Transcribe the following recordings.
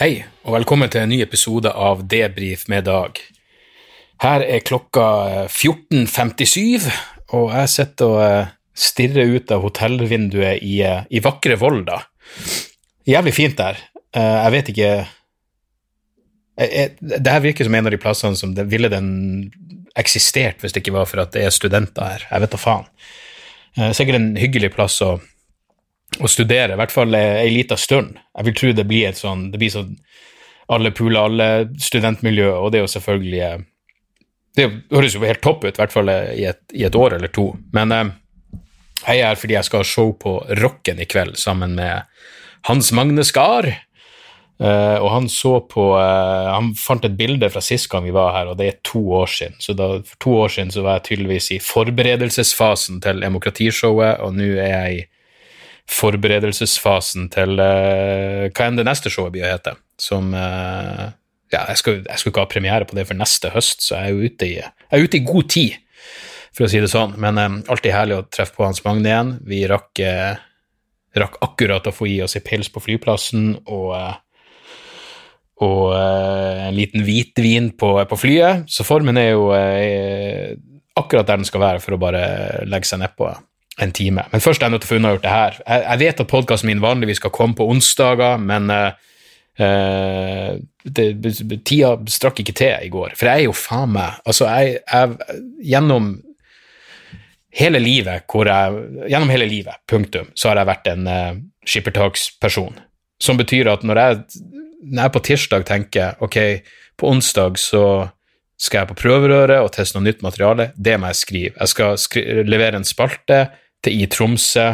Hei, og velkommen til en ny episode av Debrif med Dag. Her er klokka eh, 14.57, og jeg sitter og eh, stirrer ut av hotellvinduet i, eh, i vakre Volda. Jævlig fint der. Eh, Jeg vet ikke jeg- jeg- Det her virker som en av de plassene som det ville den eksistert hvis det ikke var for at det er studenter her. Jeg vet da faen. Eh, Sikkert en hyggelig plass å å studere, i hvert fall ei lita stund. Jeg vil tro det blir et sånn, det blir sånn alle pooler, alle studentmiljø, og det er jo selvfølgelig eh, Det høres jo helt topp ut, i hvert fall eh, i et, i et år eller to. Men eh, jeg er her fordi jeg skal ha show på Rocken i kveld sammen med Hans Magne Skar. Eh, og han så på eh, Han fant et bilde fra sist gang vi var her, og det er to år siden. Så da, for to år siden så var jeg tydeligvis i forberedelsesfasen til demokratishowet, og nå er jeg i forberedelsesfasen til eh, hva enn det neste showet blir å hete. Som eh, Ja, jeg skal, ikke ha premiere på det for neste høst, så jeg er ute i, er ute i god tid, for å si det sånn. Men eh, alltid herlig å treffe på Hans Magne igjen. Vi rakk, uh, rakk akkurat å få gi oss en pils på flyplassen og uh, og eh, en liten hvitvin på, på flyet, så formen er jo akkurat der den skal være for å bare legge seg nedpå en time. Men først er jeg nødt til å få unnagjort det her. Jeg, jeg vet at podkasten min vanligvis skal komme på onsdager, men eh, det, tida strakk ikke til i går. For jeg er jo faen meg Altså, jeg, jeg Gjennom hele livet hvor jeg Gjennom hele livet, punktum, så har jeg vært en uh, skippertaksperson. Som betyr at når jeg, når jeg på tirsdag tenker ok, på onsdag så skal jeg på prøverøret og teste noe nytt materiale. Det må jeg skrive. Jeg skal skri levere en spalte til i Tromsø.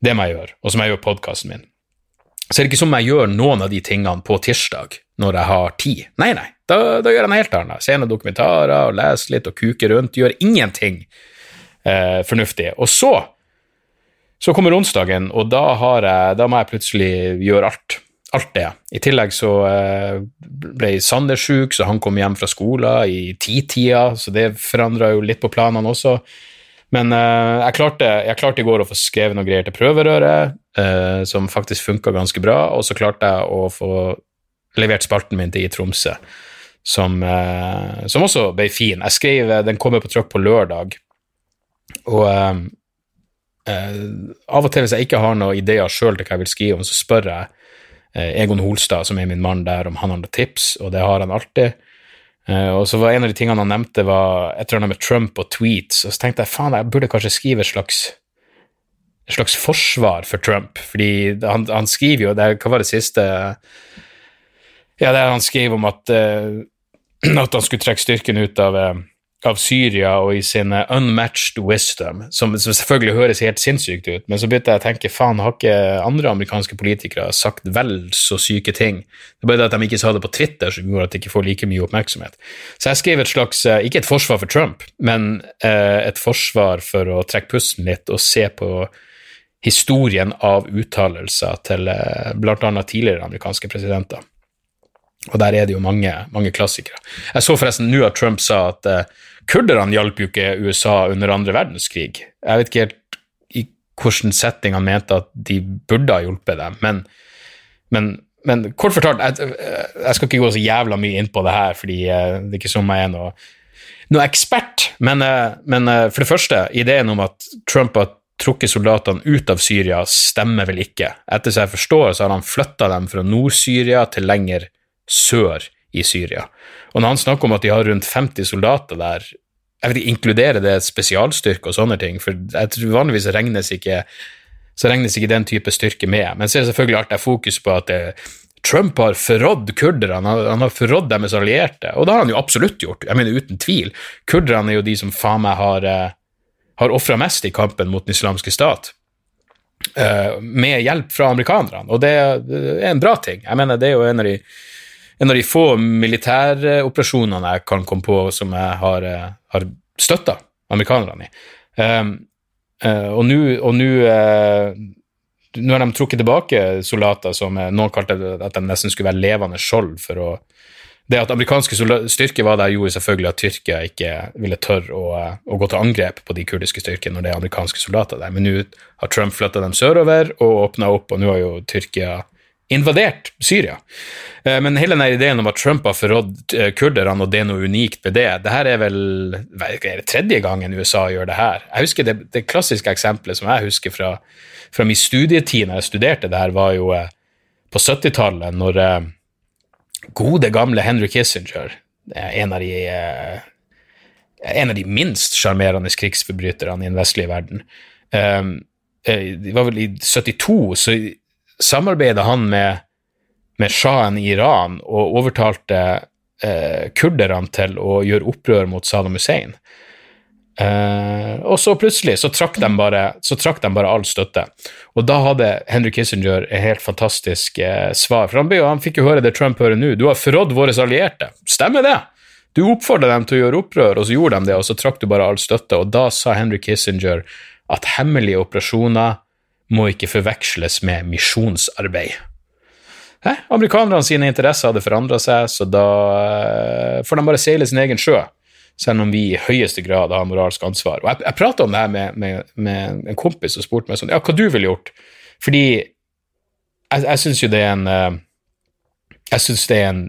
Det må jeg gjøre, og så må jeg gjøre podkasten min. Så det er det ikke som jeg gjør noen av de tingene på tirsdag, når jeg har tid. Nei, nei, da, da gjør jeg noe helt annet. Ser noen dokumentarer og leser litt og kuker rundt. Gjør ingenting eh, fornuftig. Og så så kommer onsdagen, og da, jeg, da må jeg plutselig gjøre alt. Alt det. I tillegg så eh, ble Sander sjuk, så han kom hjem fra skolen i titida, så det forandra jo litt på planene også. Men uh, jeg, klarte, jeg klarte i går å få skrevet noen greier til prøverøret, uh, som faktisk funka ganske bra, og så klarte jeg å få levert spalten min til i Tromsø, som, uh, som også ble fin. Jeg skrev, Den kommer på trykk på lørdag, og av og til hvis jeg ikke har noen ideer sjøl til hva jeg vil skrive om, så spør jeg Egon Holstad, som er min mann der, om han har noen tips, og det har han alltid. Eh, og så var en av de tingene han nevnte, var et eller annet med Trump og tweets, og så tenkte jeg faen, jeg burde kanskje skrive et slags et slags forsvar for Trump, fordi han, han skriver jo det, Hva var det siste? Ja, det er han skrev om at, eh, at han skulle trekke styrken ut av eh, av Syria og i sin unmatched wisdom, som, som selvfølgelig høres helt sinnssykt ut, men så begynte jeg å tenke faen, har ikke andre amerikanske politikere sagt vel så syke ting? Det er bare det at de ikke sa det på Twitter som gjorde at de ikke får like mye oppmerksomhet. Så jeg skrev et slags, eh, ikke et forsvar for Trump, men eh, et forsvar for å trekke pusten litt og se på historien av uttalelser til eh, annet tidligere amerikanske presidenter. Og der er det jo mange, mange klassikere. Jeg så forresten nå at Trump sa at uh, kurderne hjalp jo ikke USA under andre verdenskrig. Jeg vet ikke helt i hvilken setting han mente at de burde ha hjulpet dem, men, men, men kort fortalt, jeg, jeg, skal ikke gå så jævla mye inn på det her, fordi uh, det er ikke som jeg er noe, noe ekspert, men, uh, men for det første, ideen om at Trump har trukket soldatene ut av Syria, stemmer vel ikke. Etter som jeg forstår, så har han flytta dem fra Nord-Syria til lenger sør i Syria. Og når han snakker om at de har rundt 50 soldater der jeg vet ikke, Inkludere det spesialstyrke og sånne ting? For jeg tror vanligvis regnes ikke så regnes ikke den type styrke med. Men så er det selvfølgelig det fokus på at det, Trump har forrådd kurderne, han, han har forrådd deres allierte, og det har han jo absolutt gjort, jeg mener uten tvil. Kurderne er jo de som faen meg har, uh, har ofra mest i kampen mot den islamske stat. Uh, med hjelp fra amerikanerne, og det er en bra ting. Jeg mener, det er jo en av de, en av de få militæroperasjonene jeg kan komme på som jeg har, uh, har støtta amerikanerne i. Um, Uh, og nå uh, Nå har de trukket tilbake soldater som noen kalte at de nesten skulle være levende skjold for å Det at amerikanske styrker var der, gjorde selvfølgelig at Tyrkia ikke ville tørre å, å, gå til angrep på de kurdiske styrkene når det er amerikanske soldater der. Men nå har Trump flytta dem sørover og åpna opp, og nå har jo Tyrkia invadert Syria. Eh, men hele denne ideen om at Trump har forrådt eh, kurderne, og det er noe unikt med det Det her er vel er det tredje gangen USA gjør det her. Jeg husker Det, det klassiske eksempelet som jeg husker fra, fra min studietid når jeg studerte det her, var jo eh, på 70-tallet, når gode, gamle Henry Kissinger, en av de en av de minst sjarmerende krigsforbryterne i den vestlige verden. Det var vel i 72, så samarbeidet han med, med sjahen i Iran og overtalte eh, kurderne til å gjøre opprør mot Saddam Hussein. Eh, og så plutselig så trakk, bare, så trakk de bare all støtte. Og da hadde Henry Kissinger et helt fantastisk eh, svar. For han, han, fikk jo høre det Trump hører nå. Du har forrådt våre allierte. Stemmer det? Du oppfordra dem til å gjøre opprør, og så gjorde de det, og så trakk du bare all støtte. Og da sa Henry Kissinger at hemmelige operasjoner må ikke forveksles med misjonsarbeid. Hæ? Amerikanerne sine interesser hadde forandra seg, så da eh, får de bare seile sin egen sjø, selv om vi i høyeste grad har moralsk ansvar. Og Jeg, jeg prata om det her med, med, med, en kompis og spurte meg sånn, ja, hva du ville gjort? Fordi jeg, jeg syns jo det er en eh, Jeg syns det er en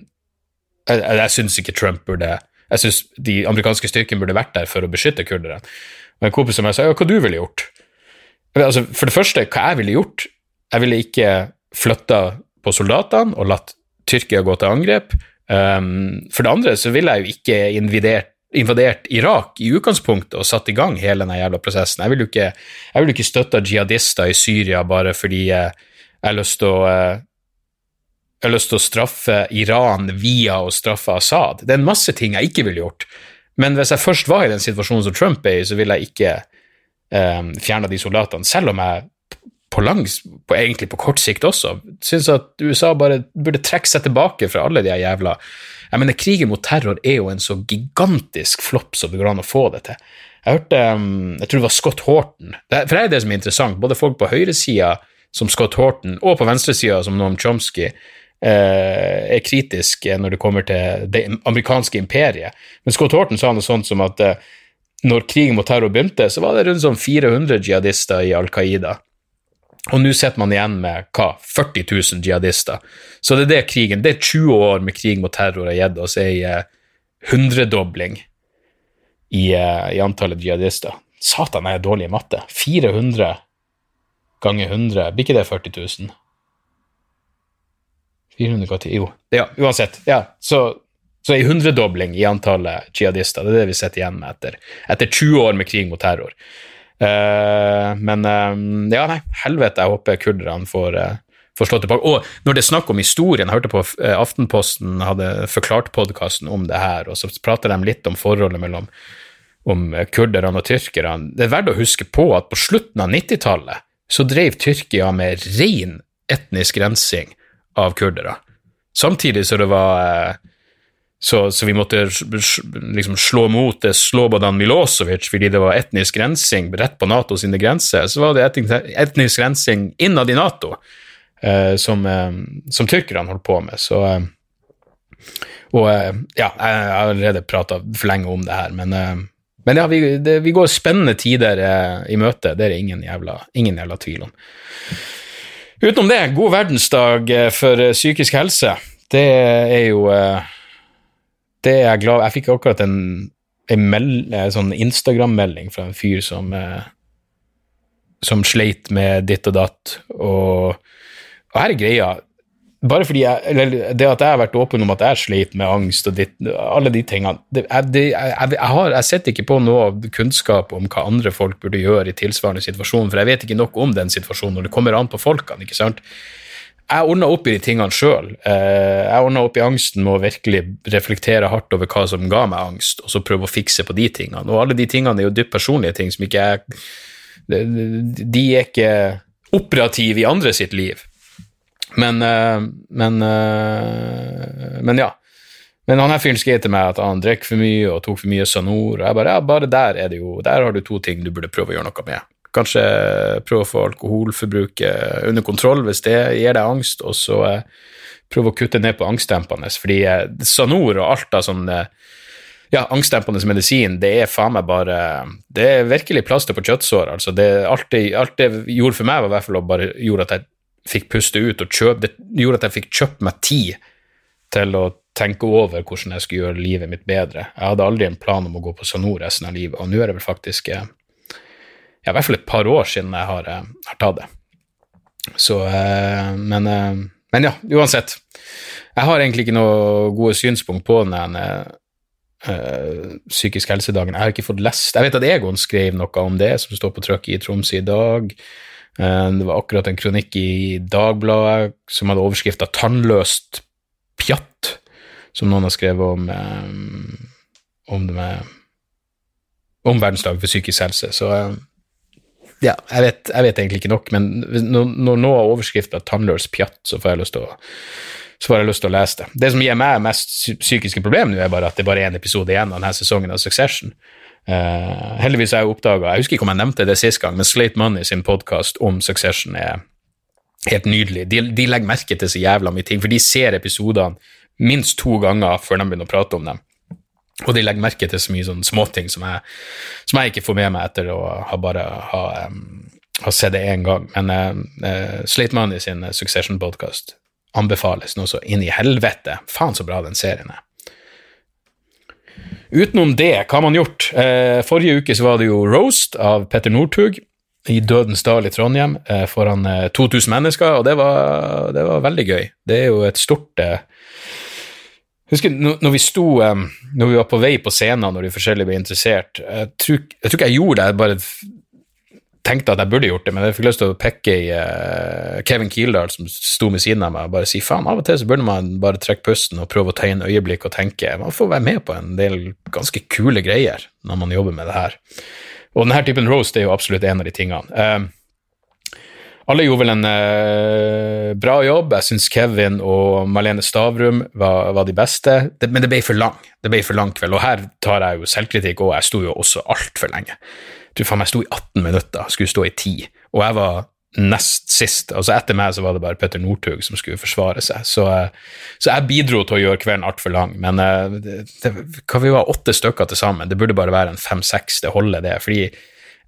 Jeg, jeg syns ikke Trump burde Jeg syns de amerikanske styrkene burde vært der for å beskytte kurderne. Og en kompis som jeg sa, ja, hva du ville gjort? Altså, for det første, hva jeg ville gjort Jeg ville ikke flytta på soldatene og latt Tyrkia gå til angrep. Um, for det andre så ville jeg jo ikke invadert, invadert Irak i utgangspunktet og satt i gang hele den jævla prosessen. Jeg ville jo ikke, jeg vil ikke støtta jihadister i Syria bare fordi jeg, jeg har lyst til å uh, jeg har lyst til å straffe Iran via å straffe Assad. Det er en masse ting jeg ikke ville gjort. Men hvis jeg først var i den situasjonen som Trump er i, så ville jeg ikke um, ehm, fjerna de soldatene, selv om jeg på lang, på, egentlig på kort sikt også, syns at USA bare burde trekke seg tilbake fra alle de jævla Jeg mener, krigen mot terror er jo en så gigantisk flopp som det går an å få det til. Jeg hørte um, Jeg tror det var Scott Horton. For det er det som er interessant. Både folk på høyresida, som Scott Horton, og på venstresida, som Noam Chomsky, eh, er kritiske når det kommer til det amerikanske imperiet. Men Scott Horton sa noe sånt som at eh, når krigen mot terror begynte, så var det rundt sånn 400 jihadister i Al Qaida. Og nå sitter man igjen med hva, 40 000 jihadister. Så det er det krigen Det er 20 år med krig mot terror har gitt oss ei uh, hundredobling i, uh, i, antallet jihadister. Satan, jeg er dårlig i matte. 400 ganger 100, blir ikke det 40 000? 400 ganger 10 Jo, ja, uansett. Ja, så så ei hundredobling i antallet jihadister. Det er det vi sitter igjen med etter, etter 20 år med krig mot terror. Uh, men uh, ja, nei, helvete, jeg håper kurderne får, uh, tilbake. Og når det er snakk om historien, jeg hørte på Aftenposten hadde forklart podkasten om det her, og så prater de litt om forholdet mellom om kurderne og tyrkerne. Det er verdt å huske på at på slutten av 90-tallet så drev Tyrkia med ren etnisk rensing av kurdere. Samtidig så det var så, så, vi måtte liksom slå mot Slobodan Milosevic fordi det var etnisk rensing rett på NATO sine grenser. Så var det etnisk rensing innad i Nato eh, som, eh, som tyrkerne holdt på med. Så eh, Og eh, ja, jeg har allerede prata for lenge om det her, men, eh, men ja, vi, det, vi, går spennende tider eh, i møte. Det er det ingen jævla, ingen jævla tvil om. Utenom det, god verdensdag for psykisk helse. Det er jo det er jeg glad Jeg fikk akkurat en, en, en sånn Instagram-melding fra en fyr som eh, som sleit med ditt og datt, og, og her er greia bare fordi jeg, eller det at jeg har vært åpen om at jeg sliter med angst og ditt, alle de tingene det, det, jeg, jeg, har, jeg sitter ikke på noe kunnskap om hva andre folk burde gjøre i tilsvarende situasjon, for jeg vet ikke nok om den situasjonen når det kommer an på folkene. ikke sant? Jeg ordna opp i de tingene sjøl. Eh, jeg ordna opp i angsten med å virkelig reflektere hardt over hva som ga meg angst, og så prøve å fikse på de tingene. Og alle de tingene er jo dypt personlige ting som ikke er De er ikke operative i andre sitt liv. Men, uh, men, uh, men ja. Men han her fyren skrev til meg at han drikker for mye og tok for mye Sanor. Og jeg bare ja, bare der er det jo Der har du to ting du burde prøve å gjøre noe med. Kanskje prøve å få alkoholforbruket under kontroll hvis det gir deg angst, og så uh, prøve å kutte ned på angstdempende. Fordi Sanor og alt av sånn ja, angstdempende medisin, det er faen meg bare Det er virkelig plaster på kjøttsår. Altså, det, alt, det, alt det gjorde for meg, var i hvert fall å bare gjorde at jeg fikk puste ut og kjøpe Det gjorde at jeg fikk kjøpt meg tid til å tenke over hvordan jeg skulle gjøre livet mitt bedre. Jeg hadde aldri en plan om å gå på Sanor resten av livet, og nå er det vel faktisk eh, ja, i hvert fall et par år siden jeg har, eh, har tatt det. Så eh, men, men, ja, uansett. Jeg har egentlig ikke noe gode synspunkt på den uh, psykisk helsedagen. Jeg har ikke fått lest Jeg vet at Egon skrev noe om det, som står på trykk i Tromsø i dag. Eh, det var akkurat en kronikk i Dagbladet som hadde overskrifta 'Tannløst pjatt', som noen har skrevet om, eh, om det med om verdensdag for psykisk helse. Så eh, ja, jeg vet, jeg vet egentlig ikke nok, men når, noe av overskrifta 'tannløs pjatt', så får jeg lyst til å lese det. Det som gir meg mest psykiske problemer nå, er bare at det bare er én episode igjen av denne sesongen av Succession. Uh, heldigvis har jeg oppdaga Jeg husker ikke om jeg nevnte det sist gang, men Slate Money sin podkast om Succession er helt nydelig. De, de, legger merke til så jævla mye ting, for de ser episodene minst to ganger før de begynner å prate om dem. Og de legger merke til så mye sånne småting som, som jeg ikke får med meg etter å ha bare ha, um, ha sett det én gang. Men uh, Slate Money sin Succession-podkast anbefales nå så inn i helvete. Faen så bra den serien er. Utenom det, hva har man gjort? Uh, forrige uke så var det jo roast av Petter Northug i Dødens dal i Trondheim eh, foran eh, 2000 mennesker, og det var, det var, veldig gøy. Det er jo et stort eh, Husker når vi sto eh, Når vi var på vei på scenen når de forskjellige ble interessert Jeg tror, jeg tror ikke jeg gjorde det, jeg bare tenkte at jeg burde gjort det, men jeg fikk lyst til å pekke i uh, Kevin Kildahl, som sto ved siden av meg, og bare si faen, av og til så burde man bare trekke pusten og prøve å ta inn øyeblikk og tenke. Man får være med på en del ganske kule greier når man jobber med det her. Og denne typen roast er jo absolutt en av de tingene. Uh, alle gjorde vel en eh, bra jobb. Jeg syns Kevin og Malene Stavrum var, var de beste, det, men det ble for lang. Det ble for lang kveld, og her tar jeg jo selvkritikk, og jeg sto jo også altfor lenge tror faen meg jeg sto i 18 minutter, skulle stå i 10, og jeg var nest sist. Altså etter meg så var det bare Petter Northug som skulle forsvare seg. Så, så jeg bidro til å gjøre kvelden altfor lang. Men eh, det, det, hva vi var åtte stykker til sammen, det burde bare være en fem-seks, det holder det. fordi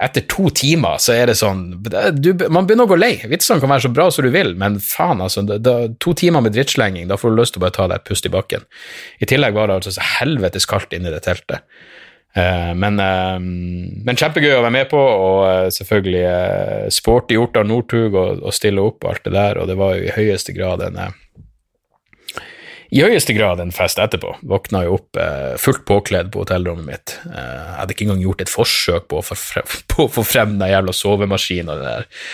etter to timer så er det sånn du, Man begynner å gå lei. Vitsene kan være så bra som du vil, men faen, altså. Da, to timer med drittslenging, da får du lyst til å bare ta deg et pust i bakken. I tillegg var det altså så helvetes kaldt inni det teltet. Uh, men, uh, men, kjempegøy å være med på, og uh, selvfølgelig sporty gjort av Northug å stille opp og alt det der, og det var jo i høyeste grad en i høyeste grad en fest etterpå. Våkna jo opp eh, fullt påkledd på hotellrommet mitt. Eh, hadde ikke engang gjort et forsøk på å få frem, på få frem den jævla sovemaskinen. og det Der.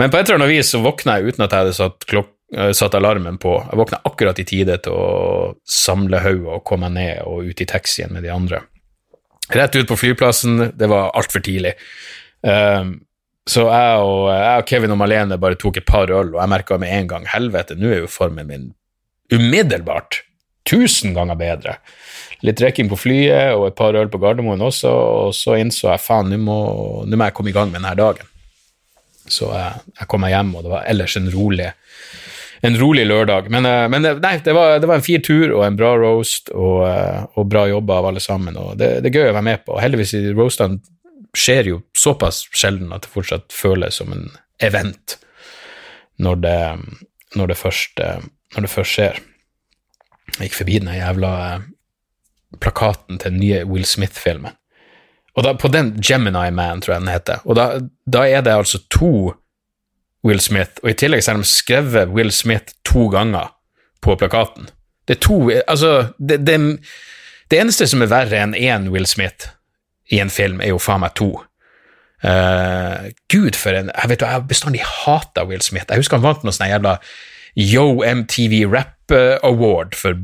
Men på et eller annet vis så våkna jeg uten at jeg hadde satt, klok satt alarmen på. Jeg våkna akkurat i tide til å samle hodet og komme ned og ut i taxien med de andre. Rett ut på flyplassen, det var altfor tidlig. Um, så jeg og, jeg og, Kevin og Malene bare tok et par øl, og jeg merka med en gang helvete, nå er jo formen min umiddelbart tusen ganger bedre. Litt drikking på flyet og et par øl på Gardermoen også, og så innså jeg faen, nå må, må, jeg komme i gang med denne dagen. Så jeg, jeg kom meg hjem, og det var ellers en rolig en rolig lørdag. Men, eh, men eh, nei, det var, det var, en fin tur og en bra roast, og, eh, og bra jobba av alle sammen. og det, det, er gøy å være med på. Heldigvis i roastene skjer jo såpass sjelden at det fortsatt føles som en event når det, når det, først, når det først skjer. Jeg gikk forbi den jævla plakaten til den nye Will Smith-filmen. Og da, På den Gemini Man, tror jeg den heter. Og da, da er det altså to Will Smith, og i tillegg så har de skrevet Will Smith to ganger på plakaten. Det er to Altså, det, det, det eneste som er verre enn én Will Smith i en film, er jo faen meg to. Uh, Gud, for en Jeg vet du, jeg har bestandig hata Will Smith. Jeg husker han vant noe sånn jævla Yo MTV Rap Award for,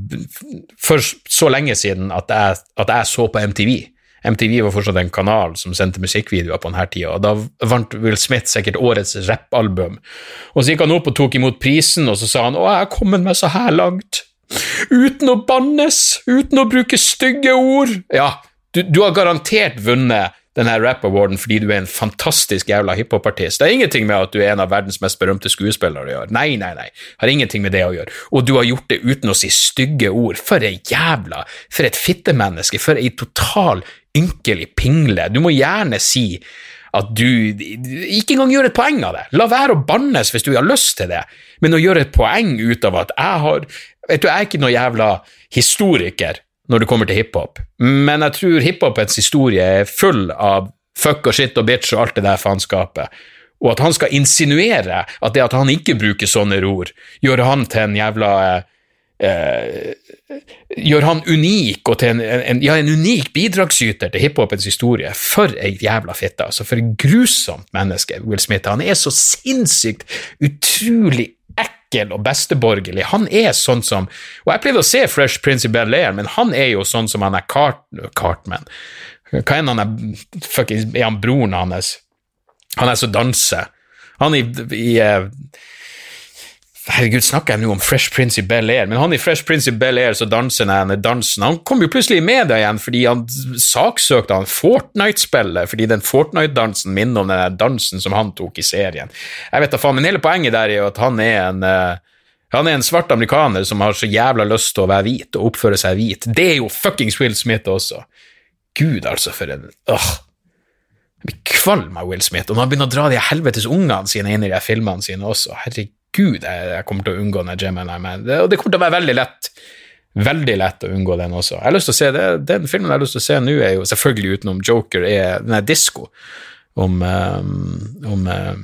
for så lenge siden at jeg, at jeg så på MTV. MTV var fortsatt en kanal som sendte musikkvideoer på denne tida, og da vant Will Smith sikkert årets rappalbum. Og så gikk han opp og tok imot prisen, og så sa han 'Å, jeg har kommet meg så her langt'. Uten å bannes, uten å bruke stygge ord. Ja, du, du har garantert vunnet denne rap-awarden fordi du er en fantastisk jævla hiphop-artist. Det har ingenting med at du er en av verdens mest berømte skuespillere å gjøre. Nei, nei, nei. Har ingenting med det å gjøre. Og du har gjort det uten å si stygge ord. For ei jævla For et fittemenneske. For ei total ynkelig pingle. Du må gjerne si at du Ikke engang gjør et poeng av det. La være å bannes hvis du har lyst til det, men å gjøre et poeng ut av at jeg har Vet du, jeg er ikke noe jævla historiker når det kommer til hiphop, men jeg tror hiphopens historie er full av fuck og shit og bitch og alt det der faenskapet. Og at han skal insinuere at det at han ikke bruker sånne ord, gjør han til en jævla eh, Gjør han unik og til en, en, ja, en unik bidragsyter til hiphopens historie. For ei jævla fitte, altså. For et grusomt menneske, Will Smith. Han er så sinnssykt utrolig ekkel og besteborgerlig. Han er sånn som Og jeg pleide å se Fresh Prince i Bel-Air, men han er jo sånn som han er Cart, Cartman. Hva er han er, fucking, er han broren hans? Han er så danser. Han i, i uh, Herregud, snakker jeg nå om Fresh Prince i Bel-Air? Men han i Fresh Prince i Bel-Air så danser denne dansen. Han kom jo plutselig i media igjen fordi han saksøkte han Fortnite-spillet, fordi den Fortnite-dansen minner om den dansen som han tok i serien. Jeg vet da faen, men hele poenget der er jo at han er en uh, han er en svart amerikaner som har så jævla lyst til å være hvit og oppføre seg hvit. Det er jo fuckings Will Smith også. Gud, altså, for en øh. Jeg blir kvalm av Will Smith, og når han begynner å dra de helvetes ungene sine inn i de filmene sine også, herregud gud, jeg, jeg kommer til å unngå den Gemini Man. Det, og det kommer til å være veldig lett. Veldig lett å unngå den også. Jeg har lyst til å se det, Den filmen jeg har lyst til å se nå, er jo selvfølgelig utenom Joker, er den er Disko. Om, um, om uh,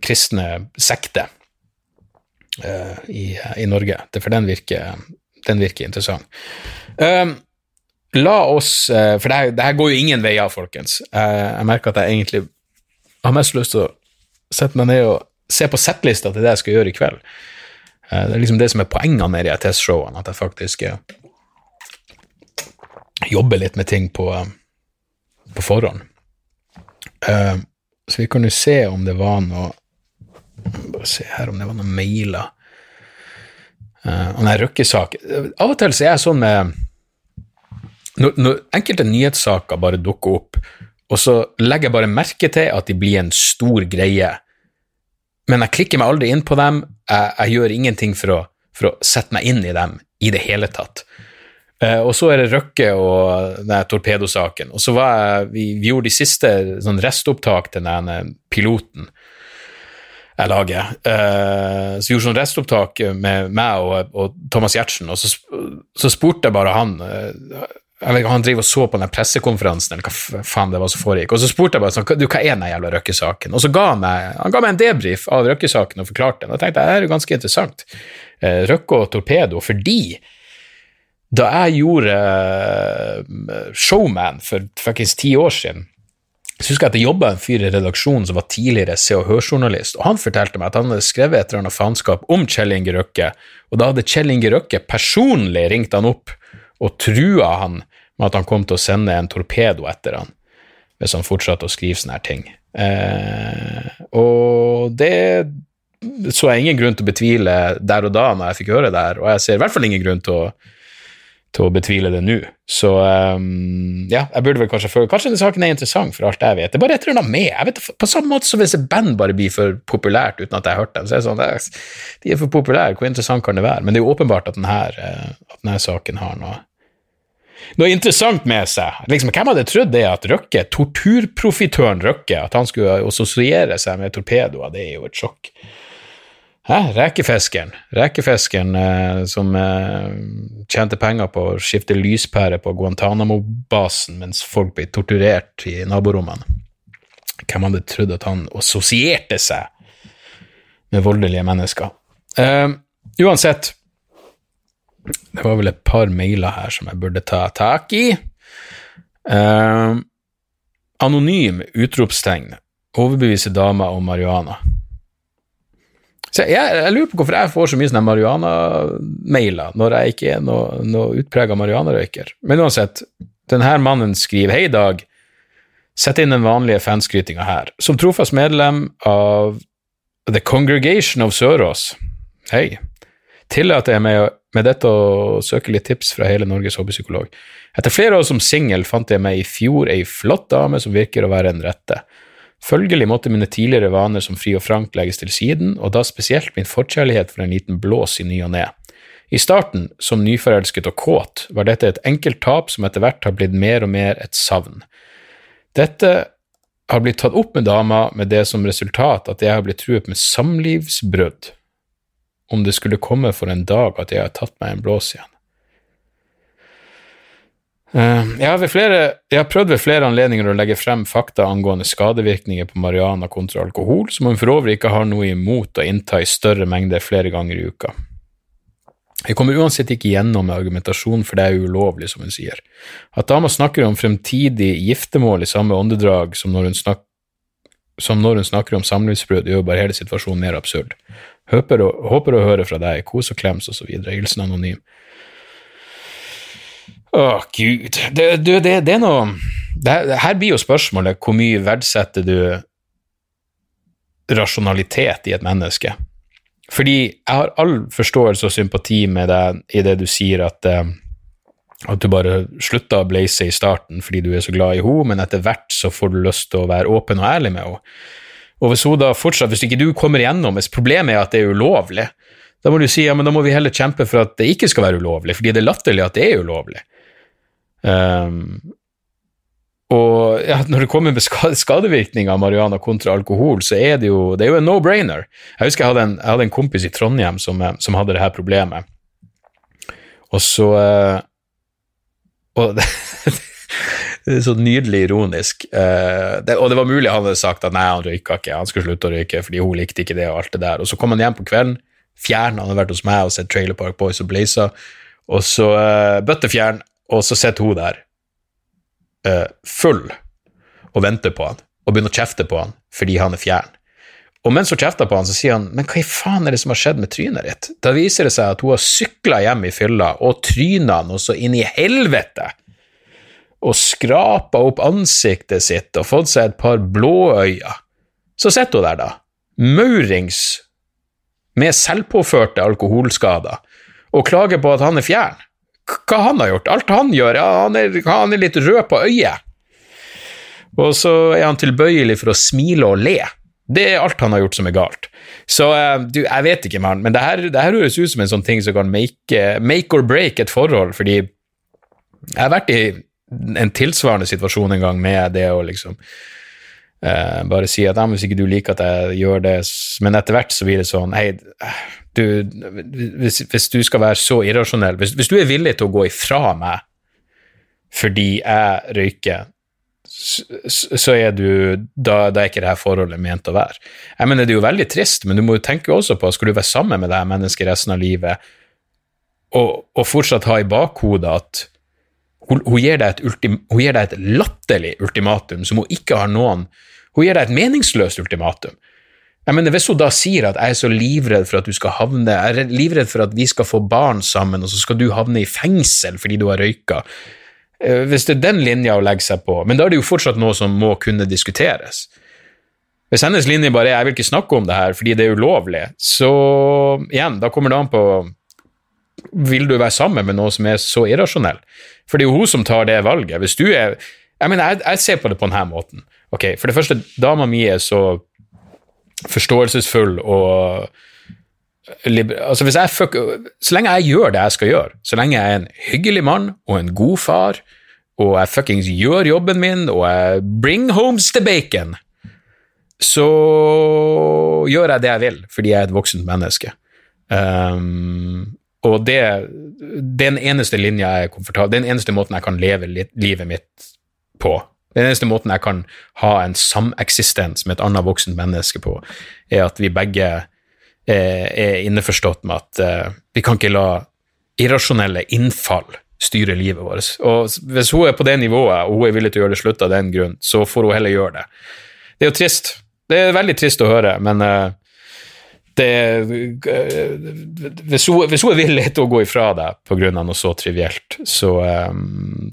kristne sekter uh, i, i, Norge. For den virker, den virker interessant. Um, la oss For det her, det her, går jo ingen veier, folkens. jeg merker at jeg egentlig har mest lyst til å sette meg ned og se på settlista til det jeg skal gjøre i kveld. Eh, det er liksom det som er poengene med de testshowene, at jeg faktisk eh, jobber litt med ting på, eh, på forhånd. Så vi kan jo se om det var noe Bare se her om det var noen mailer. Og nei, Røkke-sak Av og til så er jeg sånn med når, når enkelte nyhetssaker bare dukker opp, og så legger jeg bare merke til at de blir en stor greie men jeg klikker meg aldri inn på dem. Jeg, jeg gjør ingenting for å, for å, sette meg inn i dem i det hele tatt. Uh, og så er det Røkke og den torpedosaken. Og så var jeg, vi, vi gjorde de siste sånn restopptak til den piloten jeg lager. Uh, så vi gjorde sånn restopptak med meg og, og Thomas Giertsen, og så, så, spurte jeg bare han uh, vet, Han driver og så på den pressekonferansen, eller hva faen det var som foregikk. Og så spurte jeg bare sånn, du, hva er den jævla Røkke-saken? Og så ga han meg, han ga meg en debrief av Røkke-saken og forklarte den. Og jeg tenkte det er jo ganske interessant. Eh, Røkke og Torpedo, fordi da jeg gjorde uh, Showman for fuckings ti år siden, så husker jeg at det jobba en fyr i redaksjonen som var tidligere Se og Hør-journalist, og han fortalte meg at han hadde skrevet et eller annet faenskap om Kjell Inge Røkke, og da hadde Kjell Inge Røkke personlig ringt han opp og trua han med at han kom til å sende en torpedo etter han hvis han fortsatte å skrive sånne her ting. Eh, og det så jeg ingen grunn til å betvile der og da når jeg fikk høre det her, og jeg ser i hvert fall ingen grunn til å, til å betvile det nå. Så um, ja, jeg burde vel kanskje føle Kanskje denne saken er interessant, for alt jeg vet. Det er bare et eller annet med. Jeg vet, På samme måte som hvis et band bare blir for populært uten at jeg har hørt dem, så er det sånn De er for populære, hvor interessant kan det være? Men det er jo åpenbart at denne, eh, at denne saken har noe noe interessant med seg. Liksom, hvem hadde trodd det at Røkke, torturprofitøren Røkke, at han skulle assosiere seg med torpedoer? Det er jo et sjokk. Hæ? Rekefiskeren. Rekefiskeren eh, som eh, tjente penger på å skifte lyspære på Guantánamo-basen mens folk ble torturert i naborommene. Hvem hadde trodd at han assosierte seg med voldelige mennesker. Eh, uansett Det var vel et par mailer her som jeg burde ta tak i. Eh, anonym utropstegn. Overbevise dama om marihuana. Så jeg, jeg, lurer på hvorfor jeg får så mye sånne marihuana-mailer når jeg ikke er noe, noe utprega marihuanarøyker. Men uansett, denne mannen skriver Hei, Dag. Sett inn den vanlige fanskrytinga her. Som trofast medlem av The Congregation of Sørås Hei. Tillater jeg meg med dette å søke litt tips fra hele Norges hobbypsykolog. Etter flere år som singel fant jeg meg i fjor ei flott dame som virker å være en rette. Følgelig måtte mine tidligere vaner som fri og frank legges til siden, og da spesielt min forkjærlighet for en liten blås i ny og ne. I starten, som nyforelsket og kåt, var dette et enkelt tap som etter hvert har blitt mer og mer et savn. Dette har blitt tatt opp med dama med det som resultat at jeg har blitt truet med samlivsbrudd om det skulle komme for en dag at jeg har tatt meg en blås igjen. Eh, jeg har, flere, jeg har, prøvd ved flere anledninger å legge frem fakta angående skadevirkninger på marihuana kontra alkohol, som hun for øvrig ikke har noe imot å innta i større mengder flere ganger i uka. Jeg kommer uansett ikke gjennom med argumentasjon, for det er ulovlig, som hun sier. At dama snakker om fremtidig giftermål i samme åndedrag som når hun, snak som når hun snakker om samlivsbrudd, gjør bare hele situasjonen mer absurd. Håper å, håper å høre fra deg, kos og klems osv. Hilsen anonym. Å, gud. Det, det, det, det er noe det, Her blir jo spørsmålet hvor mye verdsetter du rasjonalitet i et menneske? Fordi jeg har all forståelse og sympati med deg i det du sier at, eh, at du bare slutta å blaze i starten fordi du er så glad i henne, men etter hvert så får du lyst til å være åpen og ærlig med henne. Og hvis hun da fortsatt, hvis ikke du kommer igjennom, hvis problemet er at det er ulovlig, da må du si ja, men da må vi heller kjempe for at det ikke skal være ulovlig, fordi det er latterlig at det er ulovlig. Um, og ja, når det kommer med skadevirkninger av marihuana kontra alkohol, så er det jo, det er jo en no-brainer. Jeg husker jeg hadde, en, jeg hadde en, kompis i Trondheim som, eh, som hadde det her problemet. Og så eh, Og så nydelig ironisk. Eh, det, og det var mulig han hadde sagt at nei, han røyka ikke, han skulle slutte å røyke fordi hun likte ikke det og alt det der. Og så kom han hjem på kvelden, fjern, han hadde vært hos meg og sett Trailer Park Boys og Blazer, og så uh, bøttefjern, og så sitter hun der uh, full og venter på han, og begynner å kjefte på han fordi han er fjern. Og mens hun kjefter på han, så sier han men hva i faen er det som har skjedd med trynet ditt? Da viser det seg at hun har sykla hjem i fylla og tryna noe så inn i helvete, og skrapa opp ansiktet sitt og fått seg et par blåøyne. Så sitter hun der, da, maurings med selvpåførte alkoholskader, og klager på at han er fjern hva han har gjort. Alt han gjør, ja, han, er, han er litt rød på øyet. Og så er han tilbøyelig for å smile og le. Det er alt han har gjort som er galt. Så uh, du, jeg vet ikke, mann, men det her, det her, høres ut som en sånn ting som kan make, make, or break et forhold, fordi jeg har vært i en tilsvarende situasjon en gang med det å liksom eh, bare si at ja, hvis ikke du liker at jeg gjør det, men etter hvert så blir det sånn hei, du, hvis, hvis, du skal være så irrasjonell hvis, hvis, du er villig til å gå ifra meg fordi jeg røyker, så er du da, da, er ikke det her forholdet ment å være. Jeg mener, Det er jo veldig trist, men du må jo tenke også på skal du være sammen med det her mennesket resten av livet, og, og fortsatt ha i bakhodet at hun, hun, gir ultim, hun gir deg et latterlig ultimatum som hun ikke har noen Hun gir deg et meningsløst ultimatum. Jeg mener, Hvis hun da sier at jeg er så livredd for at du skal havne, jeg er livredd for at vi skal få barn sammen, og så skal du havne i fengsel fordi du har røyka eh, Hvis det er den linja å legge seg på, men da er det jo fortsatt noe som må kunne diskuteres. Hvis hennes linje bare er 'jeg vil ikke snakke om det her fordi det er ulovlig', så igjen, da kommer det an på Vil du være sammen med noen som er så irrasjonell? For det er jo hun som tar det valget. Hvis du er Jeg mener, jeg, jeg ser på det på denne måten. Ok, For det første, dama mi er så forståelsesfull og altså hvis jeg fuck, Så lenge jeg gjør det jeg skal gjøre, så lenge jeg er en hyggelig mann og en god far, og jeg fuckings gjør jobben min, og jeg bring homes the bacon, så gjør jeg det jeg vil, fordi jeg er et voksent menneske. Um, og det, den eneste linja jeg er komfortabel Den eneste måten jeg kan leve livet mitt på, den eneste måten jeg kan ha en sameksistens med et annet voksent menneske på, er at vi begge er, er innforstått med at eh, vi kan ikke la irrasjonelle innfall styre livet vårt. Og hvis hun er på det nivået, og hun er villig til å gjøre det slutt av den grunn, så får hun heller gjøre det. Det er jo trist. Det er veldig trist å høre, men eh, det hvis, hun, hvis hun er villig til å gå ifra deg av noe så trivielt, så um,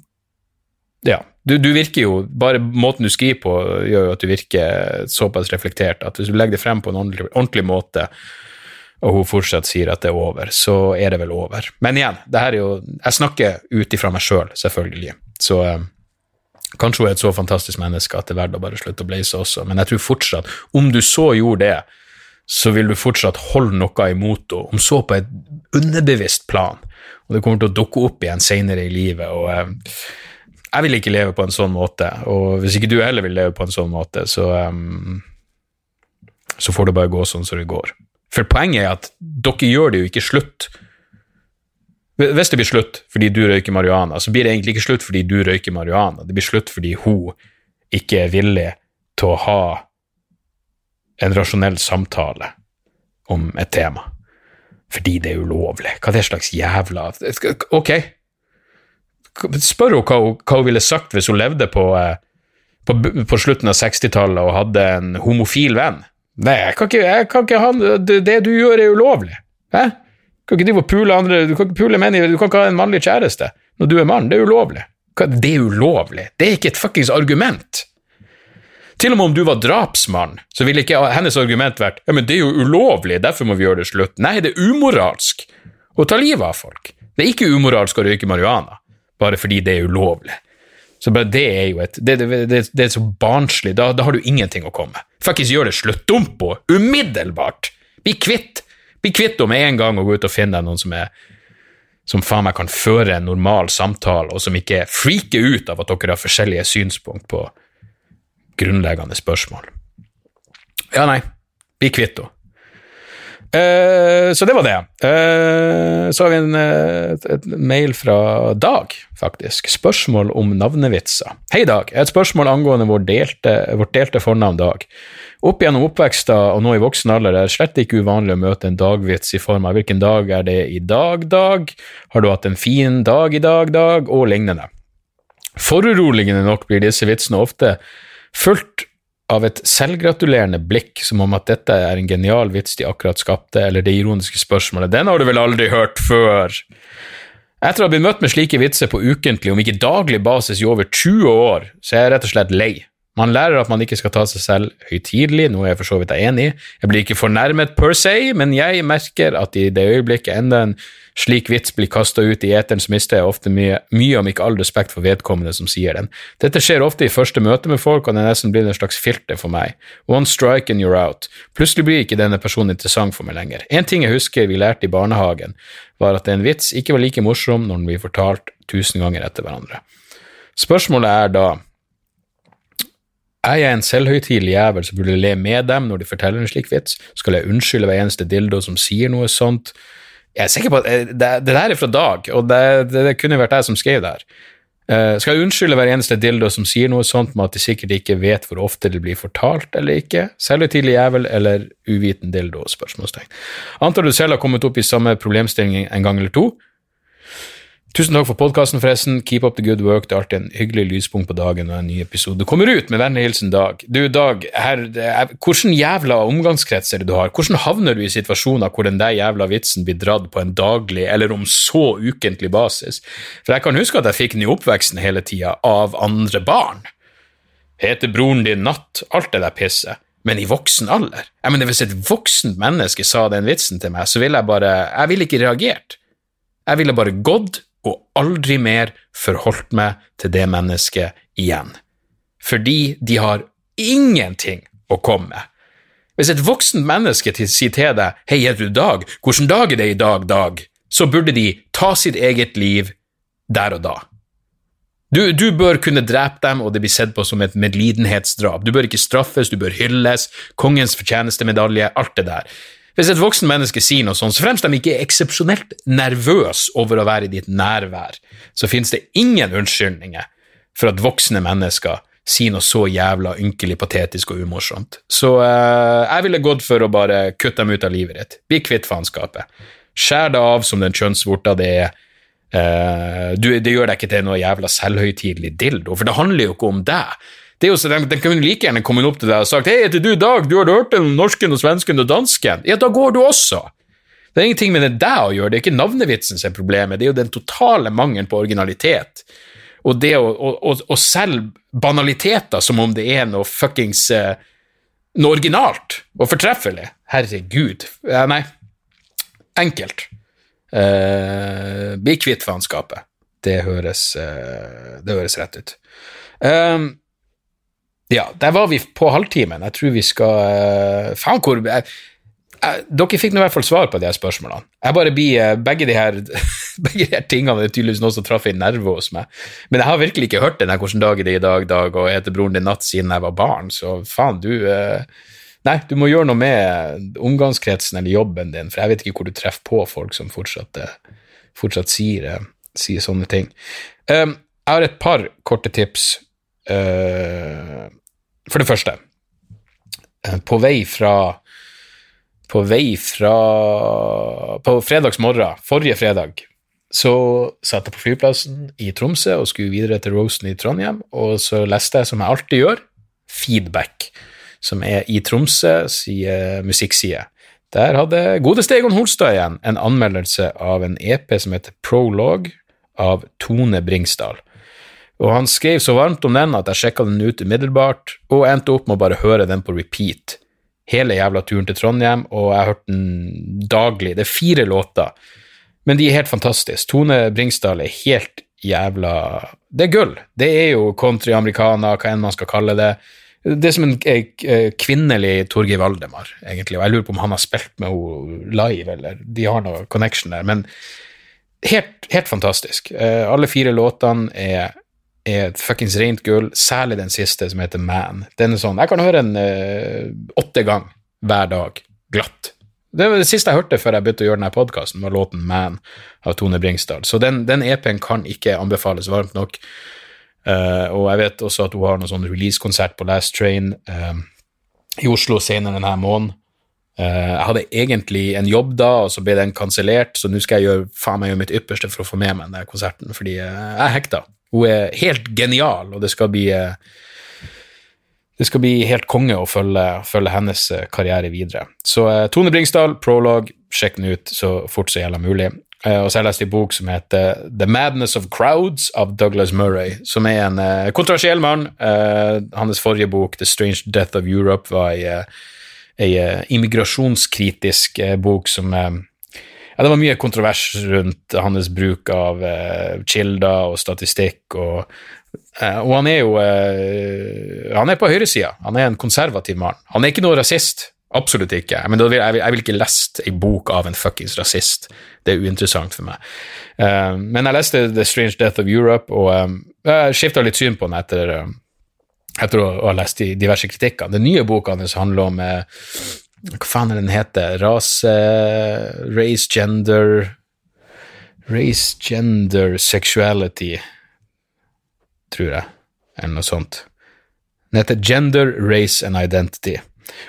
Ja. Du, du, virker jo Bare måten du skriver på, gjør jo at du virker såpass reflektert at hvis du legger det frem på en ordentlig, ordentlig måte, og hun fortsatt sier at det er over, så er det vel over. Men igjen, det her er jo Jeg snakker ut ifra meg sjøl, selv, selvfølgelig. Så um, kanskje hun er et så fantastisk menneske at det er verdt å bare slutte å blaze også, men jeg tror fortsatt, om du så gjorde det, så vil du fortsatt holde noe imot henne, om så på et underbevisst plan, og det kommer til å dukke opp igjen seinere i livet. og eh, Jeg vil ikke leve på en sånn måte, og hvis ikke du heller vil leve på en sånn måte, så, um, så får det bare gå sånn som det går. For poenget er at dere gjør det jo ikke slutt. Hvis det blir slutt fordi du røyker marihuana, så blir det egentlig ikke slutt fordi du røyker marihuana, det blir slutt fordi hun ikke er villig til å ha en rasjonell samtale om et tema. Fordi det er ulovlig. Hva er det slags jævla Ok, spør henne hva, hva, hun ville sagt hvis hun levde på, eh, på, på slutten av 60-tallet og hadde en homofil venn. Nei, jeg kan ikke, jeg kan ikke ha det, det, du gjør, er ulovlig. Hæ? Du kan ikke pule andre, du kan ikke pule menn, du kan ikke ha en mannlig kjæreste når du er mann. Det er ulovlig. Det er ulovlig. Det er ikke et fuckings argument. Til og med om du var drapsmann, så ville ikke hennes argument vært ja, men det er jo ulovlig, derfor må vi gjøre det slutt. Nei, det er umoralsk å ta livet av folk. Det er ikke umoralsk å røyke marihuana, bare fordi det er ulovlig. Så bare det er jo et Det, det, det, det er så barnslig. Da, da, har du ingenting å komme med. Gjør det slutt. Dump på, umiddelbart! Bli kvitt Bli kvitt henne med en gang og gå ut og finne deg noen som er som faen meg kan føre en normal samtale, og som ikke freaker ut av at dere har forskjellige synspunkt på grunnleggende spørsmål. Ja, nei, bli kvitt henne. Uh, så det var det. Uh, så har vi en, uh, mail fra Dag, faktisk. Spørsmål om navnevitser. Hei, Dag. Et spørsmål angående vår delte, vårt delte fornavn Dag. Opp gjennom oppveksten og nå i voksen alder er det slett ikke uvanlig å møte en dagvits i form av hvilken dag er det i dag, Dag? Har du hatt en fin dag i dag, Dag? Og lignende. Foruroligende nok blir disse vitsene ofte fulgt av et selvgratulerende blikk, som om at dette er en genial vits de akkurat skapte, eller det ironiske spørsmålet 'Den har du vel aldri hørt før?' Etter å ha blitt møtt med slike vitser på ukentlig, om ikke daglig basis i over 20 år, så er jeg rett og slett lei. Man lærer at man ikke skal ta seg selv høytidelig, noe jeg for så vidt er enig i. Jeg blir ikke fornærmet per se, men jeg merker at i det øyeblikket enda en slik vits blir kasta ut i eteren, så mister jeg ofte mye, mye, om ikke all respekt for vedkommende som sier den. Dette skjer ofte i første møte med folk, og det nesten blir en slags filter for meg. One strike and you're out. Plutselig blir ikke denne personen interessant for meg lenger. En ting jeg husker vi lærte i barnehagen, var at en vits ikke var like morsom når den blir fortalt tusen ganger etter hverandre. Spørsmålet er da er jeg en selvhøytidelig jævel som burde le med dem når de forteller en slik vits? Skal jeg unnskylde hver eneste dildo som sier noe sånt? Jeg er sikker på at eh, det, det der er fra Dag, og det, det, det kunne vært jeg som skrev det her. Uh, skal jeg unnskylde hver eneste dildo som sier noe sånt med at de sikkert ikke vet hvor ofte det blir fortalt eller ikke? Selvhøytidelig jævel eller uviten dildo? spørsmålstegn. Antar du selv har kommet opp i samme problemstilling en gang eller to? Tusen takk for podkasten, forresten. Keep up the good work. Det er alltid en hyggelig lyspunkt på dagen når en ny episode kommer ut. Med vennlig hilsen Dag. Du, Dag, her, er, hvordan jævla omgangskrets er det du har? Hvordan havner du i situasjoner hvor den der jævla vitsen blir dratt på en daglig, eller om så ukentlig basis? For jeg kan huske at jeg fikk den i oppveksten hele tida, av andre barn. Heter broren din Natt? Alt det der pisset. Men i voksen alder? Jeg mener, Hvis et voksent menneske sa den vitsen til meg, så ville jeg bare Jeg ville ikke reagert. Jeg ville bare gått og aldri mer forholdt meg til det mennesket igjen. Fordi de har ingenting å komme med. Hvis et voksent menneske sier til deg 'Hei, er du Dag? Hvordan dag er det i dag, Dag?' så burde de ta sitt eget liv der og da. Du, du, bør kunne drepe dem, og det blir sett på som et medlidenhetsdrap. Du bør ikke straffes, du bør hylles, kongens fortjenestemedalje, alt det der. Hvis et voksen menneske sier noe sånt, så fremst de ikke er eksepsjonelt nervøse over å være i ditt nærvær, så finnes det ingen unnskyldninger for at voksne mennesker sier noe så jævla ynkelig patetisk og umorsomt. Så eh, jeg ville gått for å bare kutte dem ut av livet ditt. Bli kvitt faenskapet. Skjær det av som den kjønnsvorta det er. Eh, du, det gjør deg ikke til noe jævla selvhøytidelig dildo, for det handler jo ikke om deg. Det er jo så, Den, den kunne like gjerne kommet opp til deg og sagt 'Hei, heter du Dag? Du har hørt den norsken og svensken og dansken?' Ja, da går du også. Det er ingenting med det deg å gjøre, det er ikke navnevitsen som er problemet, det er jo den totale mangelen på originalitet. Og det å, å, å, å selge banaliteter som om det er noe fuckings eh, Noe originalt og fortreffelig. Herregud. Ja, nei. Enkelt. Uh, bli kvitt faenskapet. Det eh, Det høres rett ut. Um, ja, der var vi på halvtimen. Jeg tror vi skal uh, Faen, hvor jeg, jeg, Dere fikk nå i hvert fall svar på de her spørsmålene. Jeg bare blir, uh, begge, de her, begge de her tingene er tydeligvis noe som traff en nerve hos meg. Men jeg har virkelig ikke hørt den her 'Hvordan dag er det i dag', Dag, og heter broren din Natt siden jeg var barn, så faen, du uh, Nei, du må gjøre noe med omgangskretsen eller jobben din, for jeg vet ikke hvor du treffer på folk som fortsatt, fortsatt sier, sier, sånne ting. Um, jeg har et par korte tips. Uh, for det første, uh, på vei fra På vei fra På fredagsmorgen, forrige fredag, så satt jeg på flyplassen i Tromsø og skulle videre til Rosen i Trondheim, og så leste jeg, som jeg alltid gjør, Feedback som er i Tromsø si musikkside. Der hadde godeste Egon Holstad igjen en anmeldelse av en EP som heter Prologue av Tone Bringsdal. Og han skrev så varmt om den at jeg sjekka den ut umiddelbart, og endte opp med å bare høre den på repeat. Hele jævla turen til Trondheim, og jeg har hørt den daglig. Det er fire låter, men de er helt fantastiske. Tone Bringsdal er helt jævla Det er gull. Det er jo country-americana, hva enn man skal kalle det. Det er som en eh, kvinnelig Torgeir Valdemar, egentlig, og jeg lurer på om han har spilt med henne live, eller de har noe connection der, men helt, helt fantastisk. Eh, alle fire låtene er, er et fuckings rent gull, særlig den siste, som heter Man. Den er sånn, Jeg kan høre den uh, åtte ganger hver dag, glatt. Det var det siste jeg hørte før jeg begynte å gjøre denne podkasten, var låten Man av Tone Bringsdal. Så den, den EP-en kan ikke anbefales varmt nok. Uh, og jeg vet også at hun har noen sånn releasekonsert på Last Train uh, i Oslo senere denne måneden. Uh, jeg hadde egentlig en jobb da, og så ble den kansellert, så nå skal jeg gjøre faen meg gjøre mitt ypperste for å få med meg den konserten, fordi jeg er hekta. Hun er helt genial, og det skal bli det skal bli helt konge å følge, følge hennes karriere videre. Så Tone Bringsdal, prolog, sjekk den ut så fort som gjelder mulig. Og så har jeg lest en bok som heter The Madness of Crowds av Douglas Murray, som er en kontroversiell mann. Hans forrige bok, The Strange Death of Europe, var ei immigrasjonskritisk bok som ja, Det var mye kontrovers rundt hans bruk av kilder og statistikk, og, og han er jo Han er på høyresida. Han er en konservativ mann. Han er ikke noe rasist. Absolutt ikke. Men vil, jeg, vil, jeg vil ikke lest ei bok av en fuckings rasist. Det er uinteressant for meg. Uh, men jeg leste The Strange Death of Europe, og um, jeg skifta litt syn på den etter, um, etter å, ha lest de diverse kritikkene. Den nye boka hans handler om uh, Hva faen er den heter? Rase Race, gender Race, gender, sexuality, tror jeg, eller noe sånt. Den heter Gender, Race and Identity.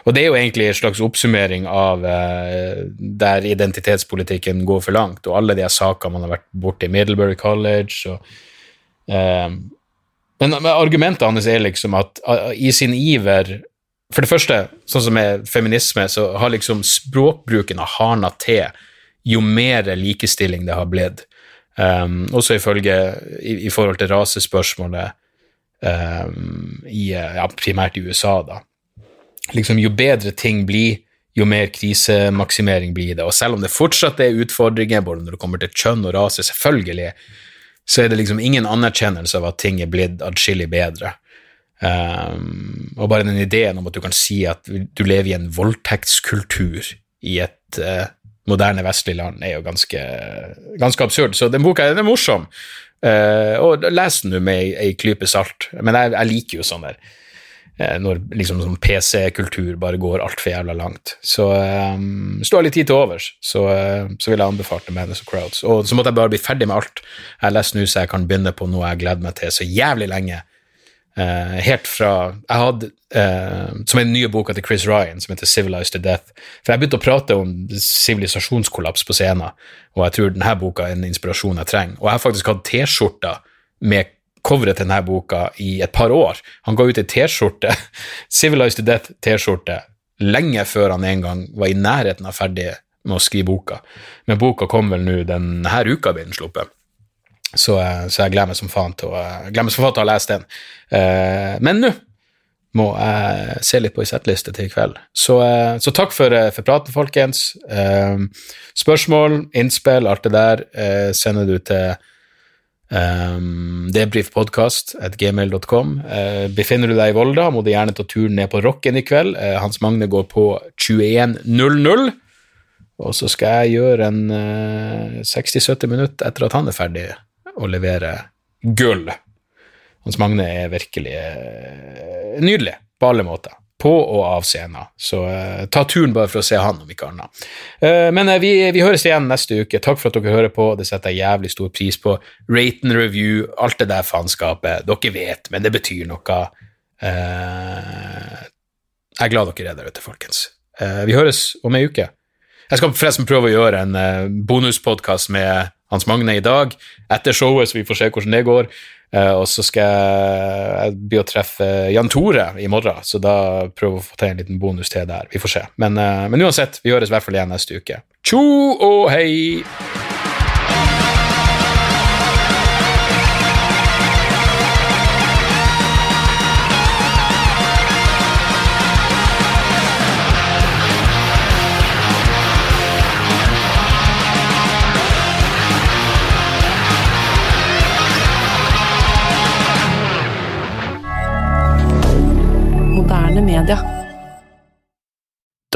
Og det er jo egentlig en slags oppsummering av eh, der identitetspolitikken går for langt, og alle de sakene man har vært borti i Middlebury College. Og, eh, men, men, argumentet hans er liksom at uh, i sin iver For det første, sånn som med feminisme, så har liksom språkbruken av hardna til jo mer likestilling det har blitt. Um, også ifølge i, i, forhold til rasespørsmålet um, i, ja, primært i USA, da liksom, jo bedre ting blir, jo mer krisemaksimering blir det. Og selv om det fortsatt er utfordringer, både når det kommer til kjønn og rase, selvfølgelig, så er det liksom ingen anerkjennelse av at ting er blitt adskillig bedre. Um, og bare den ideen om at du kan si at du lever i en voldtektskultur i et uh, moderne vestlig land, er jo ganske, ganske absurd. Så den boka den er morsom. Uh, og les den med ei, klype salt. Men jeg, jeg liker jo sånn der uh, når liksom sånn PC-kultur bare går altfor jævla langt. Så um, hvis du har litt tid til overs, så, så vil jeg anbefale Madness of Crowds. Og så måtte jeg bare bli ferdig med alt jeg leser nå, så jeg kan begynne på noe jeg gleder meg til så jævlig lenge. Eh, helt fra Jeg hadde uh, Som er den nye boka til Chris Ryan, som heter 'Civilized to Death'. For jeg begynte å prate om sivilisasjonskollaps på scenen, og jeg tror denne boka er en inspirasjon jeg trenger. Og jeg har faktisk hatt T-skjorter med coveret til denne boka i et par år. Han ga ut ei T-skjorte, 'Civilized to Death'-T-skjorte, lenge før han en gang var i nærheten av ferdig med å skrive boka. Men boka kom vel nå denne uka, ble den sluppet. Så, eh, så, jeg gleder meg som faen til å, meg som faen til å lese den. Eh, men nå må jeg se litt på ei settliste til i kveld. Så, eh, så takk for, for, praten, folkens. Spørsmål, innspill, alt det der sender du til Um, Debrifpodkast.gmail.com. Befinner du deg i Volda, må du gjerne ta turen ned på Rocken i kveld. Hans Magne går på 21.00. Og så skal jeg gjøre en uh, 60-70 minutter etter at han er ferdig, og levere gull. Hans Magne er virkelig uh, nydelig på alle måter. På og av scenen. Så eh, ta turen bare for å se han, om ikke annet. Eh, men vi, vi, høres igjen neste uke. Takk for at dere hører på. Det setter jeg jævlig stor pris på. Rate and review, alt det der faenskapet. Dere vet, men det betyr noe. jeg er glad dere er der ute, folkens. vi høres om ei uke. Jeg skal forresten prøve å gjøre en bonuspodkast med Hans Magne i dag, etter showet, så vi får se hvordan det går. Uh, og så skal jeg bli å treffe Jan Tore i morgen, så da prøver vi å få til en liten bonus til der. Vi får se. Men, uh, men uansett, vi høres i hvert fall igjen neste uke. Tjo og hei!